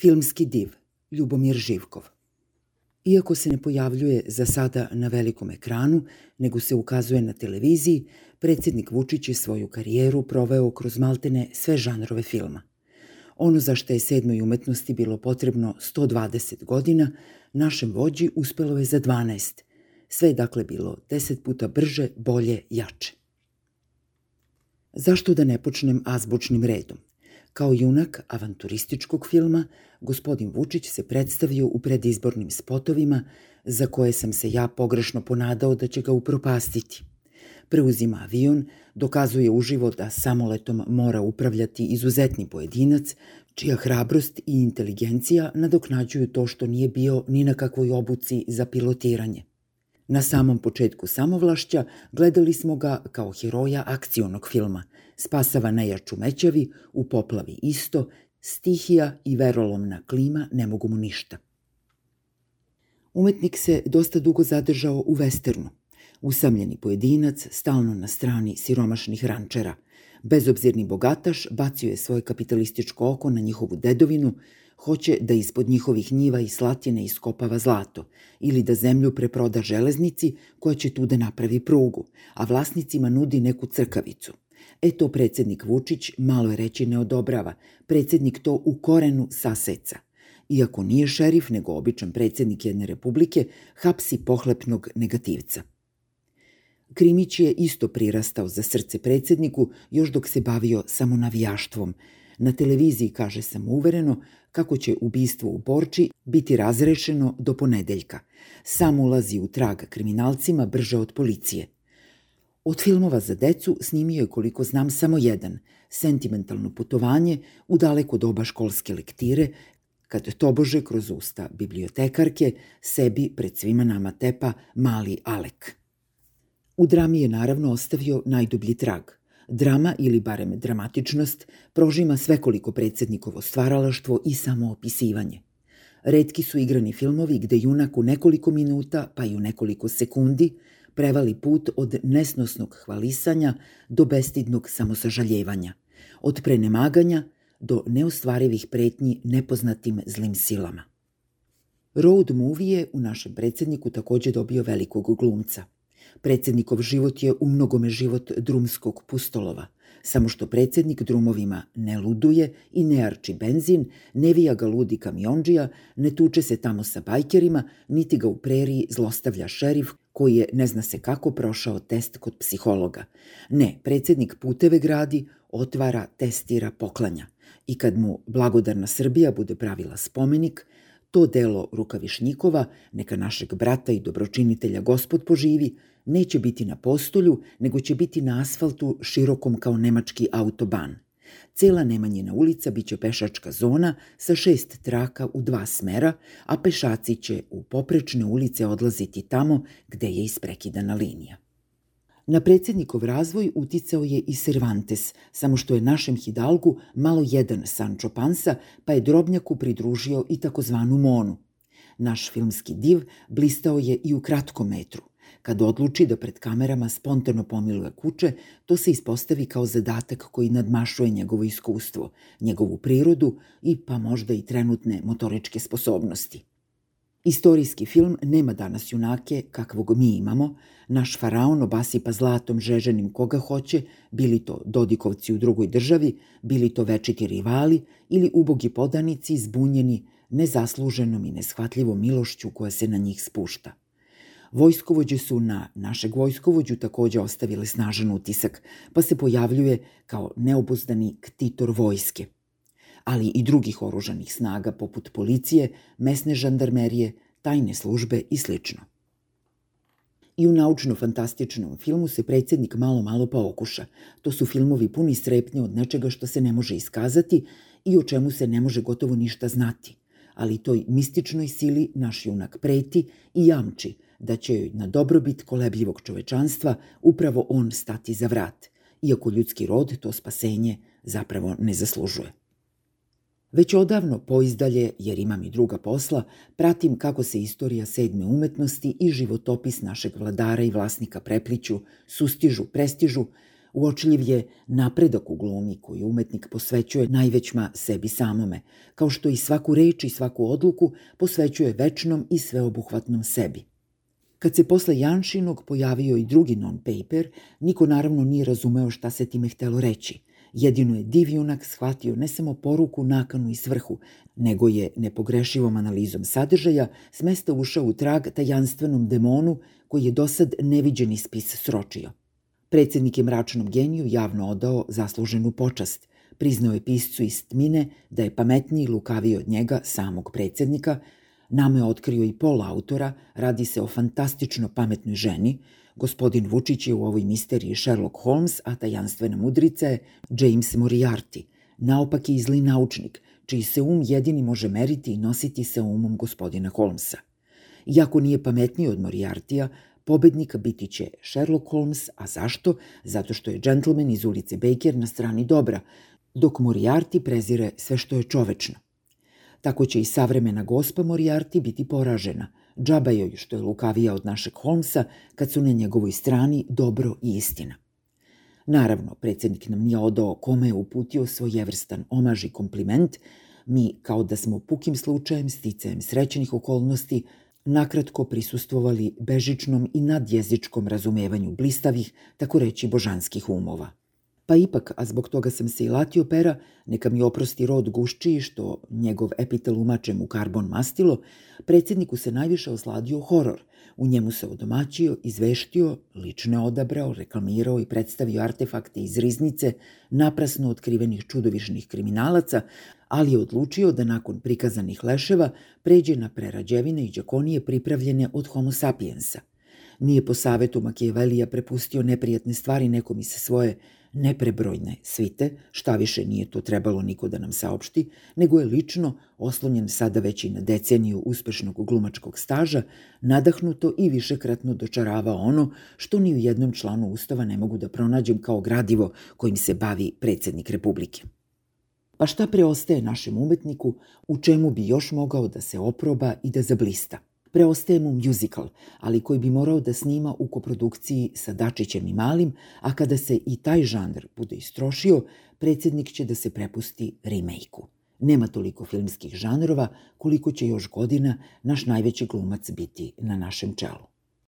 Filmski div, Ljubomir Živkov. Iako se ne pojavljuje za sada na velikom ekranu, nego se ukazuje na televiziji, predsjednik Vučić je svoju karijeru proveo kroz maltene sve žanrove filma. Ono za što je sedmoj umetnosti bilo potrebno 120 godina, našem vođi uspelo je za 12. Sve je dakle bilo deset puta brže, bolje, jače. Zašto da ne počnem azbučnim redom? Kao junak avanturističkog filma, gospodin Vučić se predstavio u predizbornim spotovima za koje sam se ja pogrešno ponadao da će ga upropastiti. Preuzima avion, dokazuje uživo da samoletom mora upravljati izuzetni pojedinac, čija hrabrost i inteligencija nadoknađuju to što nije bio ni na kakvoj obuci za pilotiranje. Na samom početku samovlašća gledali smo ga kao heroja akcionog filma, spasava nejaču mećavi, u poplavi isto, stihija i verolomna klima ne mogu mu ništa. Umetnik se dosta dugo zadržao u westernu. Usamljeni pojedinac, stalno na strani siromašnih rančera. Bezobzirni bogataš bacio je svoje kapitalističko oko na njihovu dedovinu, hoće da ispod njihovih njiva i slatine iskopava zlato ili da zemlju preproda železnici koja će tu da napravi prugu, a vlasnicima nudi neku crkavicu. E to predsednik Vučić malo je reći ne odobrava. Predsednik to u korenu saseca. Iako nije šerif, nego običan predsednik jedne republike, hapsi pohlepnog negativca. Krimić je isto prirastao za srce predsedniku još dok se bavio samo navijaštvom. Na televiziji kaže sam uvereno kako će ubistvo u Borči biti razrešeno do ponedeljka. Sam ulazi u trag kriminalcima brže od policije. Od filmova za decu snimio je koliko znam samo jedan, sentimentalno putovanje u daleko doba školske lektire, kad tobože kroz usta bibliotekarke sebi pred svima nama tepa mali Alek. U drami je naravno ostavio najdublji trag – Drama ili barem dramatičnost prožima svekoliko predsednikovo stvaralaštvo i samoopisivanje. Redki su igrani filmovi gde junak u nekoliko minuta, pa i u nekoliko sekundi, prevali put od nesnosnog hvalisanja do bestidnog samosažaljevanja, od prenemaganja do neostvarivih pretnji nepoznatim zlim silama. Road movie je u našem predsedniku takođe dobio velikog glumca – Predsednikov život je u mnogome život drumskog pustolova, samo što predsednik drumovima ne luduje i ne arči benzin, ne vija ga ludi kamionđija, ne tuče se tamo sa bajkerima, niti ga u preriji zlostavlja šerif koji je ne zna se kako prošao test kod psihologa. Ne, predsednik puteve gradi, otvara, testira, poklanja. I kad mu blagodarna Srbija bude pravila spomenik, to delo Rukavišnjikova, neka našeg brata i dobročinitelja gospod poživi, neće biti na postolju, nego će biti na asfaltu širokom kao nemački autoban. Cela Nemanjina ulica biće pešačka zona sa šest traka u dva smera, a pešaci će u poprečne ulice odlaziti tamo gde je isprekidana linija. Na predsednikov razvoj uticao je i Cervantes, samo što je našem Hidalgu malo jedan Sancho Pansa, pa je Drobnjaku pridružio i takozvanu Monu. Naš filmski div blistao je i u kratkom metru. Kad odluči da pred kamerama spontano pomiluje kuće, to se ispostavi kao zadatak koji nadmašuje njegovo iskustvo, njegovu prirodu i pa možda i trenutne motoričke sposobnosti. Istorijski film nema danas junake kakvog mi imamo, naš faraon obasipa zlatom žeženim koga hoće, bili to Dodikovci u drugoj državi, bili to večiti rivali ili ubogi podanici zbunjeni nezasluženom i neshvatljivom milošću koja se na njih spušta. Vojskovođe su na našeg vojskovođu takođe ostavile snažan utisak, pa se pojavljuje kao neobuzdani ktitor vojske, ali i drugih oružanih snaga poput policije, mesne žandarmerije, tajne službe i slično. I u naučno-fantastičnom filmu se predsednik malo malo pa okuša. To su filmovi puni strepnje od nečega što se ne može iskazati i o čemu se ne može gotovo ništa znati. Ali toj mističnoj sili naš junak preti i jamči – da će joj na dobrobit kolebljivog čovečanstva upravo on stati za vrat, iako ljudski rod to spasenje zapravo ne zaslužuje. Već odavno poizdalje, jer imam i druga posla, pratim kako se istorija sedme umetnosti i životopis našeg vladara i vlasnika prepliću, sustižu, prestižu, Uočljiv je napredak u glumi koji umetnik posvećuje najvećma sebi samome, kao što i svaku reč i svaku odluku posvećuje večnom i sveobuhvatnom sebi. Kad se posle Janšinog pojavio i drugi non-paper, niko naravno nije razumeo šta se time htelo reći. Jedino je div junak shvatio ne samo poruku, nakanu i svrhu, nego je nepogrešivom analizom sadržaja smesta ušao u trag tajanstvenom demonu koji je dosad neviđeni spis sročio. Predsednik je mračnom geniju javno odao zasluženu počast. Priznao je piscu iz tmine da je pametniji i lukaviji od njega, samog predsednika, Nama je otkrio i pola autora, radi se o fantastično pametnoj ženi. Gospodin Vučić je u ovoj misteriji Sherlock Holmes, a tajanstvena mudrica je James Moriarty, naopak i zli naučnik, čiji se um jedini može meriti i nositi sa umom gospodina Holmesa. Iako nije pametniji od Moriartija, pobednika biti će Sherlock Holmes, a zašto? Zato što je džentlmen iz ulice Baker na strani dobra, dok Moriarty prezire sve što je čovečno. Tako će i savremena gospa Moriarty biti poražena. Džaba joj što je lukavija od našeg Holmesa kad su na njegovoj strani dobro i istina. Naravno, predsednik nam nije odao kome je uputio svojevrstan omaž i kompliment, mi, kao da smo pukim slučajem, sticajem srećenih okolnosti, nakratko prisustvovali bežičnom i nadjezičkom razumevanju blistavih, tako reći božanskih umova. Pa ipak, a zbog toga sam se i latio pera, neka mi oprosti rod guščiji što njegov epitel umačem u karbon mastilo, predsjedniku se najviše osladio horor. U njemu se odomaćio, izveštio, lične odabrao, reklamirao i predstavio artefakte iz riznice naprasno otkrivenih čudovišnih kriminalaca, ali je odlučio da nakon prikazanih leševa pređe na prerađevine i džakonije pripravljene od homo sapiensa. Nije po savetu Makijavelija prepustio neprijatne stvari nekom iz svoje neprebrojne svite, šta više nije to trebalo niko da nam saopšti, nego je lično, oslonjen sada već i na deceniju uspešnog glumačkog staža, nadahnuto i višekratno dočaravao ono što ni u jednom članu Ustava ne mogu da pronađem kao gradivo kojim se bavi predsednik Republike. Pa šta preostaje našem umetniku, u čemu bi još mogao da se oproba i da zablista? Preostaje mu musical, ali koji bi morao da snima u koprodukciji sa Dačićem i Malim, a kada se i taj žanr bude istrošio, predsednik će da se prepusti remake-u. Nema toliko filmskih žanrova koliko će još godina naš najveći glumac biti na našem čelu.